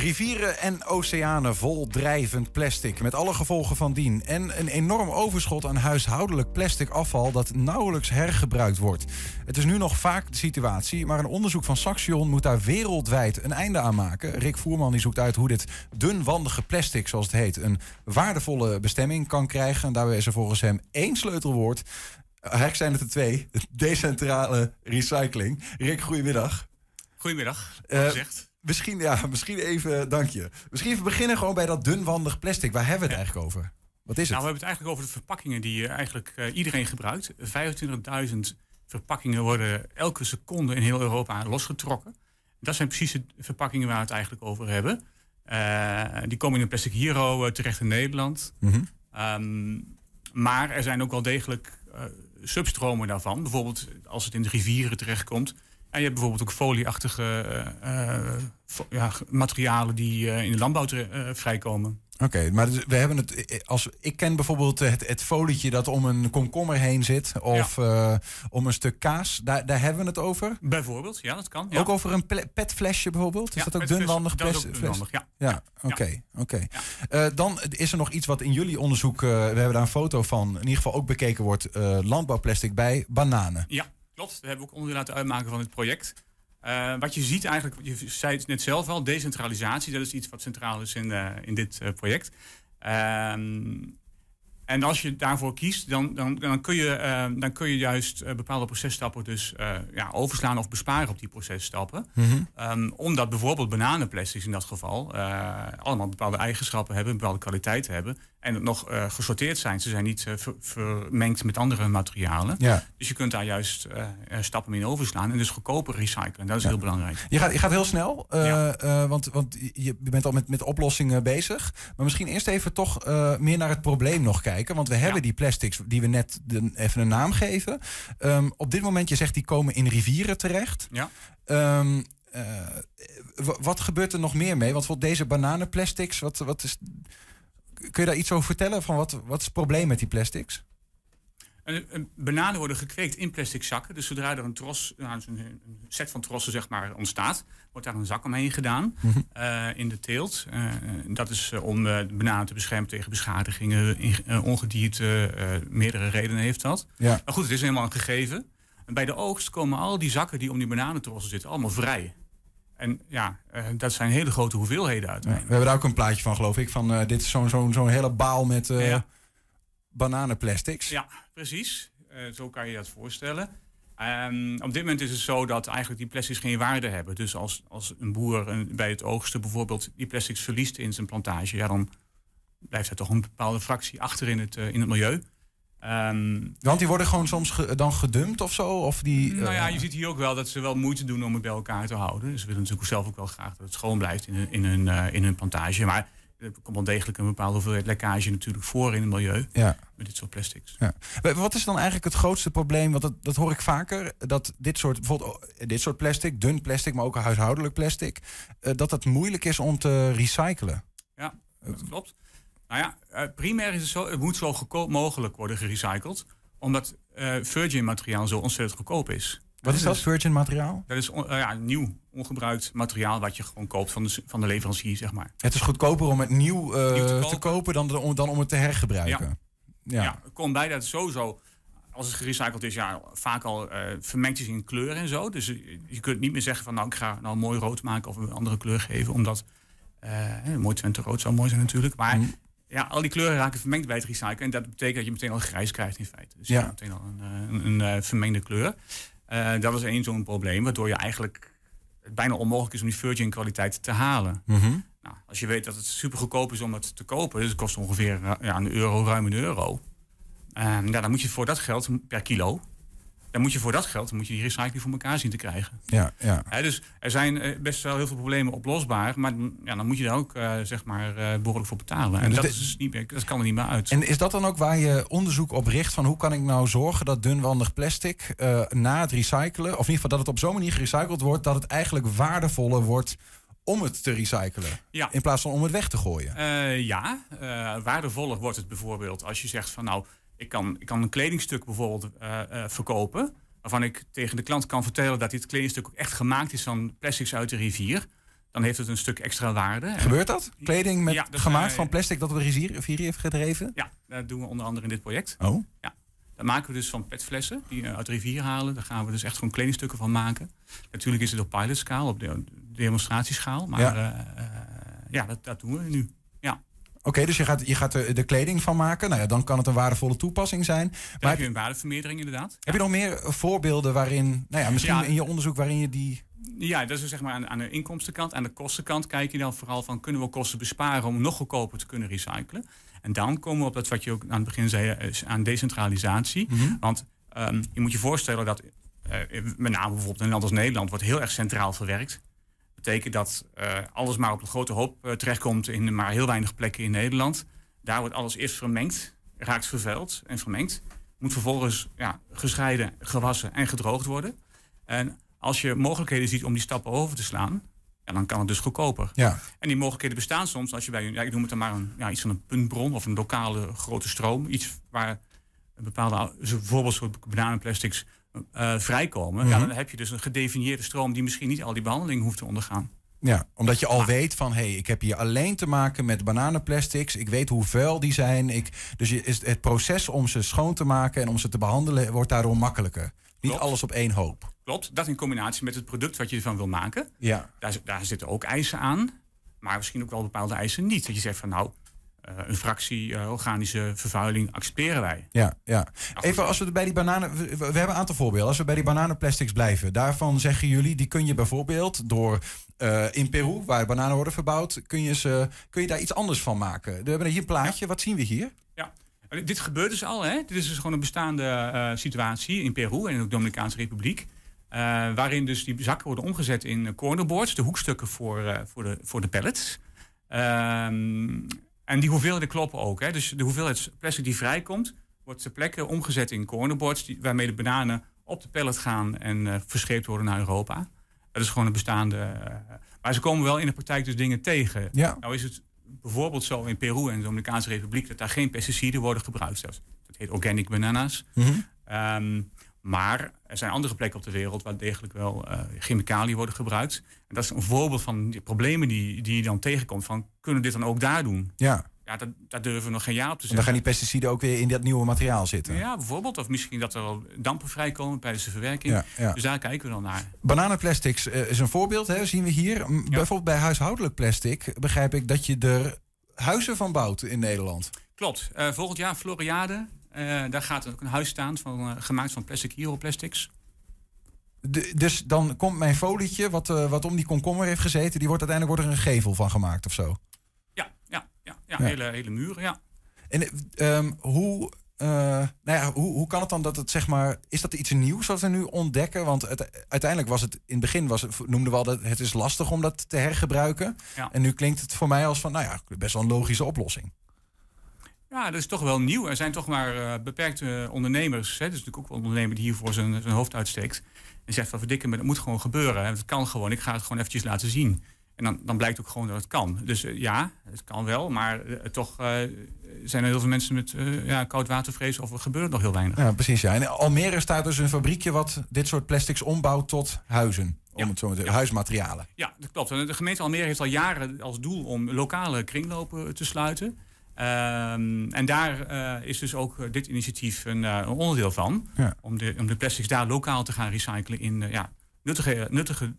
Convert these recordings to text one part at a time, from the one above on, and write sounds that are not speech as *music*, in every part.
Rivieren en oceanen vol drijvend plastic, met alle gevolgen van dien. En een enorm overschot aan huishoudelijk plastic afval dat nauwelijks hergebruikt wordt. Het is nu nog vaak de situatie, maar een onderzoek van Saxion moet daar wereldwijd een einde aan maken. Rick Voerman die zoekt uit hoe dit dunwandige plastic, zoals het heet, een waardevolle bestemming kan krijgen. En daarbij is er volgens hem één sleutelwoord. Eigenlijk zijn het er twee. *laughs* Decentrale recycling. Rick, goedemiddag. Goedemiddag, gezegd. Misschien, ja, *laughs* misschien even, dank je. Misschien even beginnen gewoon bij dat dunwandig plastic. Waar hebben we het eigenlijk over? Wat is het? Nou, we hebben het eigenlijk over de verpakkingen die eh, eigenlijk eh, iedereen gebruikt. 25.000 verpakkingen worden elke seconde in heel Europa losgetrokken. Dat zijn precies de verpakkingen waar we het eigenlijk over hebben. Eh, die komen in een Plastic Hero terecht in Nederland. Mhm. Ehm, maar er zijn ook wel degelijk substromen daarvan. Bijvoorbeeld als het in de rivieren terechtkomt. En je hebt bijvoorbeeld ook folieachtige fo- ja, materialen die eh, in de landbouw vrijkomen. Oké, maar we hebben het. Als, ik ken bijvoorbeeld het, het folietje dat om een komkommer heen zit. Of om een stuk kaas. Daar, daar hebben we het over. Bijvoorbeeld, ja, dat kan. Ja. Ook over een petflesje bijvoorbeeld. Is dat ook dunwandig dat is plas- ook fles? dunwandig, ja. Ja, oké. oké. Dan is er nog iets wat in jullie onderzoek, we hebben daar een foto van, in ieder geval ook bekeken wordt, landbouwplastic bij bananen. Ja, klopt. We hebben ook onderdeel laten uitmaken van het project. Eh, wat je ziet eigenlijk, je zei het net zelf al, decentralisatie. Dat is iets wat centraal is in, eh, in dit eh, project. Ehm, en als je daarvoor kiest, dan, dan, dan, kun, je, eh, dan kun je juist bepaalde processtappen dus ja, overslaan of besparen op die processtappen. Mhm. Ehm, omdat bijvoorbeeld bananenplastics in dat geval allemaal bepaalde eigenschappen hebben, bepaalde kwaliteiten hebben. En het nog eh, gesorteerd zijn. Ze zijn niet eh, ver- vermengd met andere materialen. Ja. Dus je kunt daar juist eh, stappen in overslaan en dus goedkoper recyclen. Dat is heel belangrijk. Je gaat, je gaat heel snel, Ja. want, want je bent al met, met oplossingen bezig. Maar misschien eerst even toch meer naar het probleem nog kijken. Want we hebben die plastics die we net de- even een naam geven. Ehm, op dit moment, je zegt die komen in rivieren terecht. Ja. Ehm, eh, wat gebeurt er nog meer mee? Want voor deze bananenplastics, wat, wat is, kun je daar iets over vertellen? Van wat, wat is het probleem met die plastics? En, en bananen worden gekweekt in plastic zakken. Dus zodra er een tros, nou, dus een, set van trossen zeg maar, ontstaat, wordt daar een zak omheen gedaan eh, in de teelt. Eh, dat is eh, om de bananen te beschermen tegen beschadigingen, in- ongedierte. meerdere redenen heeft dat. Ja. Maar goed, het is helemaal een gegeven. En bij de oogst komen al die zakken die om die bananentrossen zitten allemaal vrij. En ja, eh, dat zijn hele grote hoeveelheden Ja, uiteindelijk. we hebben daar ook een plaatje van, geloof ik. Van eh, dit is zo'n zo'n zo'n hele baal met eh, Ja. bananenplastics. Ja, precies. Zo kan je dat voorstellen. Ehm, op dit moment is het zo dat eigenlijk die plastics geen waarde hebben. Dus als, als een boer een- bij het oogsten bijvoorbeeld die plastics verliest in zijn plantage, ja, dan blijft er toch een bepaalde fractie achter in het, in het milieu. Ehm, Want die worden gewoon soms ge- dan gedumpt of zo? Of die, nou ja, eh, je ziet hier ook wel dat ze wel moeite doen om het bij elkaar te houden. Dus ze willen natuurlijk zelf ook wel graag dat het schoon blijft in hun, in hun, eh, in hun plantage. Maar er komt wel degelijk een bepaalde hoeveelheid lekkage natuurlijk voor in het milieu ja. met dit soort plastics. Ja. Wa- Wat is dan eigenlijk het grootste probleem? Want dat, dat hoor ik vaker. Dat dit soort, bijvoorbeeld oh, dit soort plastic, dun plastic, maar ook huishoudelijk plastic, eh, dat het moeilijk is om te recyclen. Ja, dat klopt. Nou ja, eh, primair is het zo, het moet zo goedkoop mogelijk worden gerecycled. Omdat eh, virgin materiaal zo ontzettend goedkoop is. Wat is dat, virgin materiaal? Dat is on- eh, ja, nieuw, ongebruikt materiaal wat je gewoon koopt van de, van de leverancier, zeg maar. Het is goedkoper om het nieuw, Nieuw te te, kopen. dan, de- om- dan om het te hergebruiken. Ja. Ja, het komt bij dat sowieso, als het gerecycled is, ja, vaak al vermengd is in kleur en zo. Dus je, kunt niet meer zeggen van nou, ik ga nou mooi rood maken of een andere kleur geven. Omdat, mooi Twente rood zou mooi zijn natuurlijk. Maar Mhm. Ja, al die kleuren raken vermengd bij het recyclen. En dat betekent dat je meteen al grijs krijgt in feite. Dus je Ja. hebt meteen al een, eh, een, een, eh, vermengde kleur. Eh, dat is één zo'n probleem, waardoor je eigenlijk het bijna onmogelijk is om die virgin kwaliteit te halen. Mhm. Nou, als je weet dat het super goedkoop is om het te kopen, dus het kost ongeveer ja, een euro, ruim een euro. Ehm, ja, dan moet je voor dat geld per kilo, dan moet je voor dat geld moet je die recycling voor elkaar zien te krijgen. Ja, ja. Dus er zijn eh, best wel heel veel problemen oplosbaar, maar mm, ja, dan moet je daar ook eh, zeg maar eh, behoorlijk voor betalen. En dus dat, de- is niet meer, dat kan er niet meer uit. En is dat dan ook waar je onderzoek op richt van hoe kan ik nou zorgen dat dunwandig plastic na het recyclen, of in ieder geval dat het op zo'n manier gerecycled wordt, dat het eigenlijk waardevoller wordt om het te recyclen. Ja. In plaats van om het weg te gooien. Ja, waardevoller wordt het bijvoorbeeld als je zegt van nou, ik kan, ik kan een kledingstuk bijvoorbeeld eh, eh, verkopen. Waarvan ik tegen de klant kan vertellen dat dit kledingstuk ook echt gemaakt is van plastics uit de rivier. dan heeft het een stuk extra waarde. Gebeurt dat? Kleding met, Ja, dat gemaakt zijn- van plastic dat op de rivier, rivier heeft gedreven? Ja, dat doen we onder andere in dit project. Oh, Dat maken we dus van petflessen die uit de rivier halen. Daar gaan we dus echt gewoon kledingstukken van maken. Natuurlijk is het op pilotschaal, op de demonstratieschaal. Maar Ja. ja, ja dat, dat doen we nu. Oké, dus je gaat, je gaat er de kleding van maken. Nou ja, dan kan het een waardevolle toepassing zijn. Dan Maar heb je een waardevermeerdering inderdaad. heb je nog meer voorbeelden waarin, nou ja, misschien Ja. in je onderzoek waarin je die... Ja, dat is dus zeg maar aan, aan de inkomstenkant. Aan de kostenkant kijk je dan vooral van... kunnen we kosten besparen om nog goedkoper te kunnen recyclen? En dan komen we op dat wat je ook aan het begin zei... is aan decentralisatie. Want ehm, je moet je voorstellen dat... eh, met name bijvoorbeeld in een land als Nederland... wordt heel erg centraal verwerkt. Betekent dat eh, alles maar op een grote hoop eh, terechtkomt... in maar heel weinig plekken in Nederland. Daar wordt alles eerst vermengd, raakt vervuild en vermengd. Moet vervolgens ja, gescheiden, gewassen en gedroogd worden. En als je mogelijkheden ziet om die stappen over te slaan, ja, dan kan het dus goedkoper. Ja, En die mogelijkheden bestaan soms als je bij, ja, ik noem het dan maar een, ja, iets van een puntbron of een lokale grote stroom. Iets waar een bepaalde, bijvoorbeeld soort bananenplastics eh, vrijkomen. ja, Mhm. dan heb je dus een gedefinieerde stroom die misschien niet al die behandeling hoeft te ondergaan. ja, omdat je al weet van... hé, hey, ik heb hier alleen te maken met bananenplastics. Ik weet hoe vuil die zijn. Ik, dus je, is het proces om ze schoon te maken en om ze te behandelen... wordt daardoor makkelijker. Niet Klopt. alles op één hoop. Klopt, dat in combinatie met het product wat je ervan wil maken. Ja, Daar, daar zitten ook eisen aan, maar misschien ook wel bepaalde eisen niet. Dat je zegt van nou, een fractie eh, organische vervuiling accepteren wij. ja, ja. Even als we bij die bananen. We, we hebben een aantal voorbeelden. Als we bij die bananenplastics blijven, daarvan zeggen jullie, die kun je bijvoorbeeld door eh, in Peru, waar bananen worden verbouwd, kun je, ze, kun je daar iets anders van maken. We hebben hier een plaatje. Wat zien we hier? Maar Dit gebeurt dus al, hè? Dit is dus gewoon een bestaande eh, situatie in Peru en in de Dominicaanse Republiek. eh, waarin dus die zakken worden omgezet in eh, cornerboards, de hoekstukken voor, eh, voor, de, voor de pallets. Ehm, en die hoeveelheden kloppen ook. Hè? Dus de hoeveelheid plastic die vrijkomt, wordt ter plekke omgezet in cornerboards, die, waarmee de bananen op de pallet gaan en eh, verscheept worden naar Europa. Dat is gewoon een bestaande. eh, maar ze komen wel in de praktijk dus dingen tegen. Ja, Nou is het bijvoorbeeld zo in Peru en de Dominicaanse Republiek dat daar geen pesticiden worden gebruikt. Dat, dat heet organic bananas. Mhm. Ehm, maar er zijn andere plekken op de wereld waar degelijk wel eh, chemicaliën worden gebruikt. En dat is een voorbeeld van die problemen die, die je dan tegenkomt. Van, kunnen we dit dan ook daar doen? ja. Ja, dat, daar durven we nog geen ja op te En dan zeggen. gaan die pesticiden ook weer in dat nieuwe materiaal zitten. Ja, bijvoorbeeld. Of misschien dat er wel dampen vrijkomen tijdens de verwerking. Ja, ja. Dus daar kijken we dan naar. Bananenplastics eh, is een voorbeeld, hè, zien we hier. Bijvoorbeeld bij huishoudelijk plastic begrijp ik dat je er huizen van bouwt in Nederland. Klopt. Eh, volgend jaar Floriade. Eh, daar gaat ook een huis staan van, eh, gemaakt van plastic hero plastics. De- dus dan komt mijn folietje, wat, eh, wat om die komkommer heeft gezeten, die wordt uiteindelijk wordt er een gevel van gemaakt of zo. Ja, ja, ja, ja, Ja. Hele, hele muren, ja. En eh, ehm, hoe, nou ja, hoe, hoe kan het dan dat het zeg maar, is dat iets nieuws wat we nu ontdekken? Want het, uiteindelijk was het, in het begin was noemden we al dat het is lastig om dat te hergebruiken. Ja. En nu klinkt het voor mij als van, nou ja, best wel een logische oplossing. Ja, dat is toch wel nieuw. Er zijn toch maar eh, beperkte ondernemers. Hè, dus natuurlijk ook wel een ondernemer die hiervoor zijn, zijn hoofd uitsteekt. En zegt van verdikken, maar dat moet gewoon gebeuren. Het kan gewoon. Ik ga het gewoon eventjes laten zien. En dan, dan blijkt ook gewoon dat het kan. Dus eh, ja, het kan wel. Maar eh, toch eh, zijn er heel veel mensen met eh, ja, koudwatervrees. Of er gebeurt nog heel weinig. Ja, precies. Ja. In Almere staat dus een fabriekje wat dit soort plastics ombouwt tot huizen. Om Ja. het zo te zeggen, huismaterialen. Ja, dat klopt. En De gemeente Almere heeft al jaren als doel om lokale kringlopen te sluiten. Ehm, en daar eh, is dus ook eh, dit initiatief een, eh, een onderdeel van. Ja. Om, de, om de plastics daar lokaal te gaan recyclen in ja, nuttige, nuttige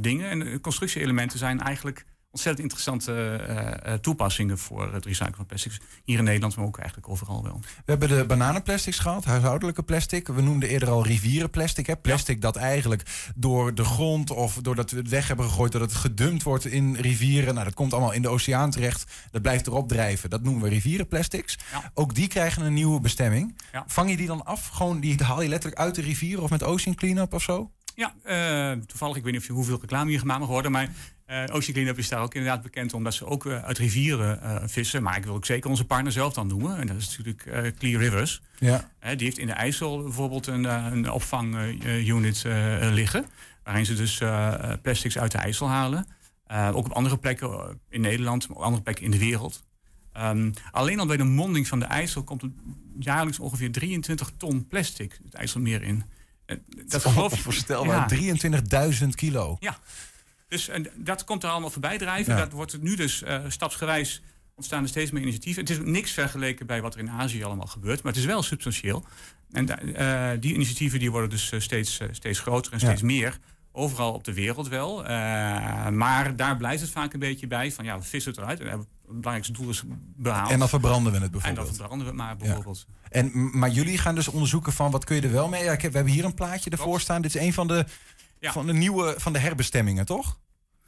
dingen. En constructieelementen zijn eigenlijk ontzettend interessante eh, eh, toepassingen voor het recyclen van plastics. Hier in Nederland, maar ook eigenlijk overal wel. We hebben de bananenplastics gehad, huishoudelijke plastic. We noemden eerder al rivierenplastic. Hè? Plastic dat eigenlijk door de grond of doordat we het weg hebben gegooid, dat het gedumpt wordt in rivieren. Nou, dat komt allemaal in de oceaan terecht. Dat blijft erop drijven. Dat noemen we rivierenplastics. Ja. Ook die krijgen een nieuwe bestemming. Ja. Vang je die dan af? Gewoon, die haal je letterlijk uit de rivier of met ocean cleanup of zo? Ja, eh, toevallig, ik weet niet of je hoeveel reclame hier gemaakt mag worden, maar eh Ocean Cleanup is daar ook inderdaad bekend omdat ze ook eh, uit rivieren eh, vissen. Maar ik wil ook zeker onze partner zelf dan noemen. En dat is natuurlijk Clear Rivers. Ja. Die heeft in de IJssel bijvoorbeeld een, een opvangunit liggen. Waarin ze dus plastics uit de IJssel halen. Ook op andere plekken in Nederland, maar ook andere plekken in de wereld. Ehm, alleen al bij de monding van de IJssel komt er jaarlijks ongeveer 23 ton plastic het IJsselmeer in. Eh, Dat is onvoorstelbaar. Ja. 23.000 kilo. Ja. Dus en dat komt er allemaal voorbij drijven. Dat wordt nu dus uh, stapsgewijs ontstaan er steeds meer initiatieven. Het is niks vergeleken bij wat er in Azië allemaal gebeurt, maar het is wel substantieel. En uh, die initiatieven die worden dus steeds, steeds groter en steeds meer. Overal op de wereld wel. maar daar blijft het vaak een beetje bij van ja, we vissen het eruit. En het belangrijkste doel is behaald. En dan verbranden we het bijvoorbeeld. En dan verbranden we het maar bijvoorbeeld. En, maar jullie gaan dus onderzoeken van wat kun je er wel mee? Ja, we hebben hier een plaatje ervoor staan. Dit is een van de, van de nieuwe van de herbestemmingen, toch?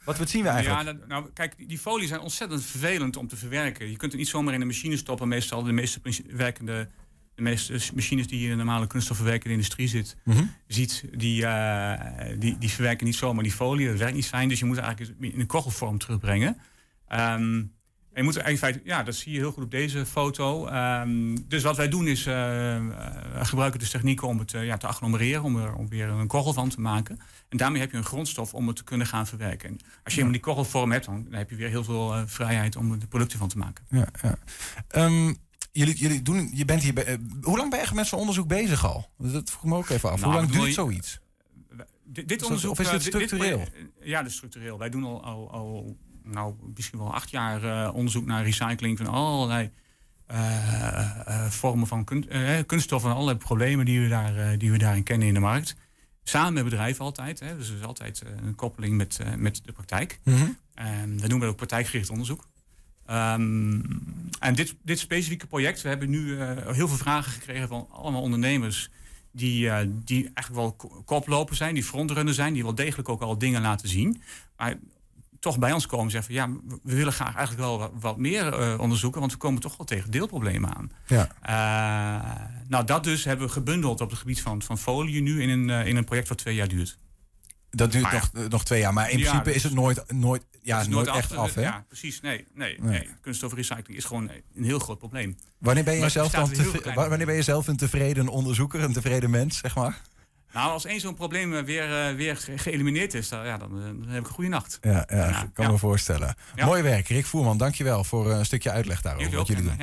Wat, wat zien we eigenlijk? Ja, nou, kijk, die folies zijn ontzettend vervelend om te verwerken. Je kunt het niet zomaar in de machine stoppen. Meestal de meeste werkende, de meeste machines die hier in de normale kunststofverwerkende industrie zit, mhm. ziet, die, uh, die, die verwerken niet zomaar die folie. Dat werkt niet fijn, dus je moet het eigenlijk in een kochelvorm terugbrengen. Um, en je moet er feite, ja, dat zie je heel goed op deze foto. Um, dus wat wij doen is uh, gebruiken dus technieken om het uh, ja, te agglomereren, om er om weer een korrel van te maken. En daarmee heb je een grondstof om het te kunnen gaan verwerken. En als je ja. die korrelvorm hebt, dan, heb je weer heel veel vrijheid om er producten van te maken. Ja, ja. Um, jullie, jullie doen, je bent hier hoe lang ben je met zo'n onderzoek bezig al? Dat vroeg me ook even af. Nou, hoe lang duurt zoiets? Dit, onderzoek, of is dit structureel? Dit, ja, dat is structureel. Wij doen al, al, al nou, misschien wel acht jaar uh, onderzoek naar recycling van allerlei uh, vormen van kun, kunststoffen en allerlei problemen die we, daar, die we daarin kennen in de markt. Samen met bedrijven altijd. Hè, dus er is altijd een koppeling met, met de praktijk. Mm -hmm. En we noemen ook praktijkgericht onderzoek. Um, en dit, dit specifieke project, we hebben nu heel veel vragen gekregen van allemaal ondernemers die, uh, die eigenlijk wel koplopen zijn, die frontrunner zijn, die wel degelijk ook al dingen laten zien. Maar toch bij ons komen en zeggen van ja, we willen graag eigenlijk wel wat, meer uh, onderzoeken, want we komen toch wel tegen deelproblemen aan. Ja. Uh, nou, dat dus hebben we gebundeld op het gebied van, van folie nu in een, uh, in een project wat twee jaar duurt. Dat duurt nog, nog twee jaar, maar in principe is het nooit, nooit, ja, nooit, nooit, echt af. hè? Ja, precies. Nee, nee, nee. nee. Kunststofrecycling is gewoon een heel groot probleem. Wanneer ben je, zelf dan wanneer ben je zelf een tevreden onderzoeker, een tevreden mens, zeg maar? Nou, als één zo'n probleem eh, weer, uh, weer geëlimineerd is, dan, ja, dan, eh, dan, heb ik een goede nacht. Ja, ja, ja kan me voorstellen. Mooi werk, Rick Voerman. Dankjewel voor een stukje uitleg daarover. wat jullie doen.